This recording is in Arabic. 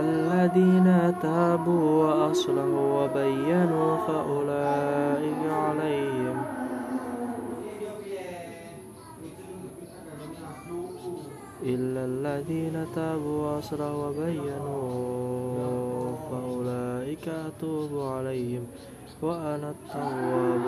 الذين تابوا وأصلحوا وبينوا فأولئك عليهم. إلا الذين تابوا وأصلحوا وبينوا فأولئك أتوب عليهم وأنا التواب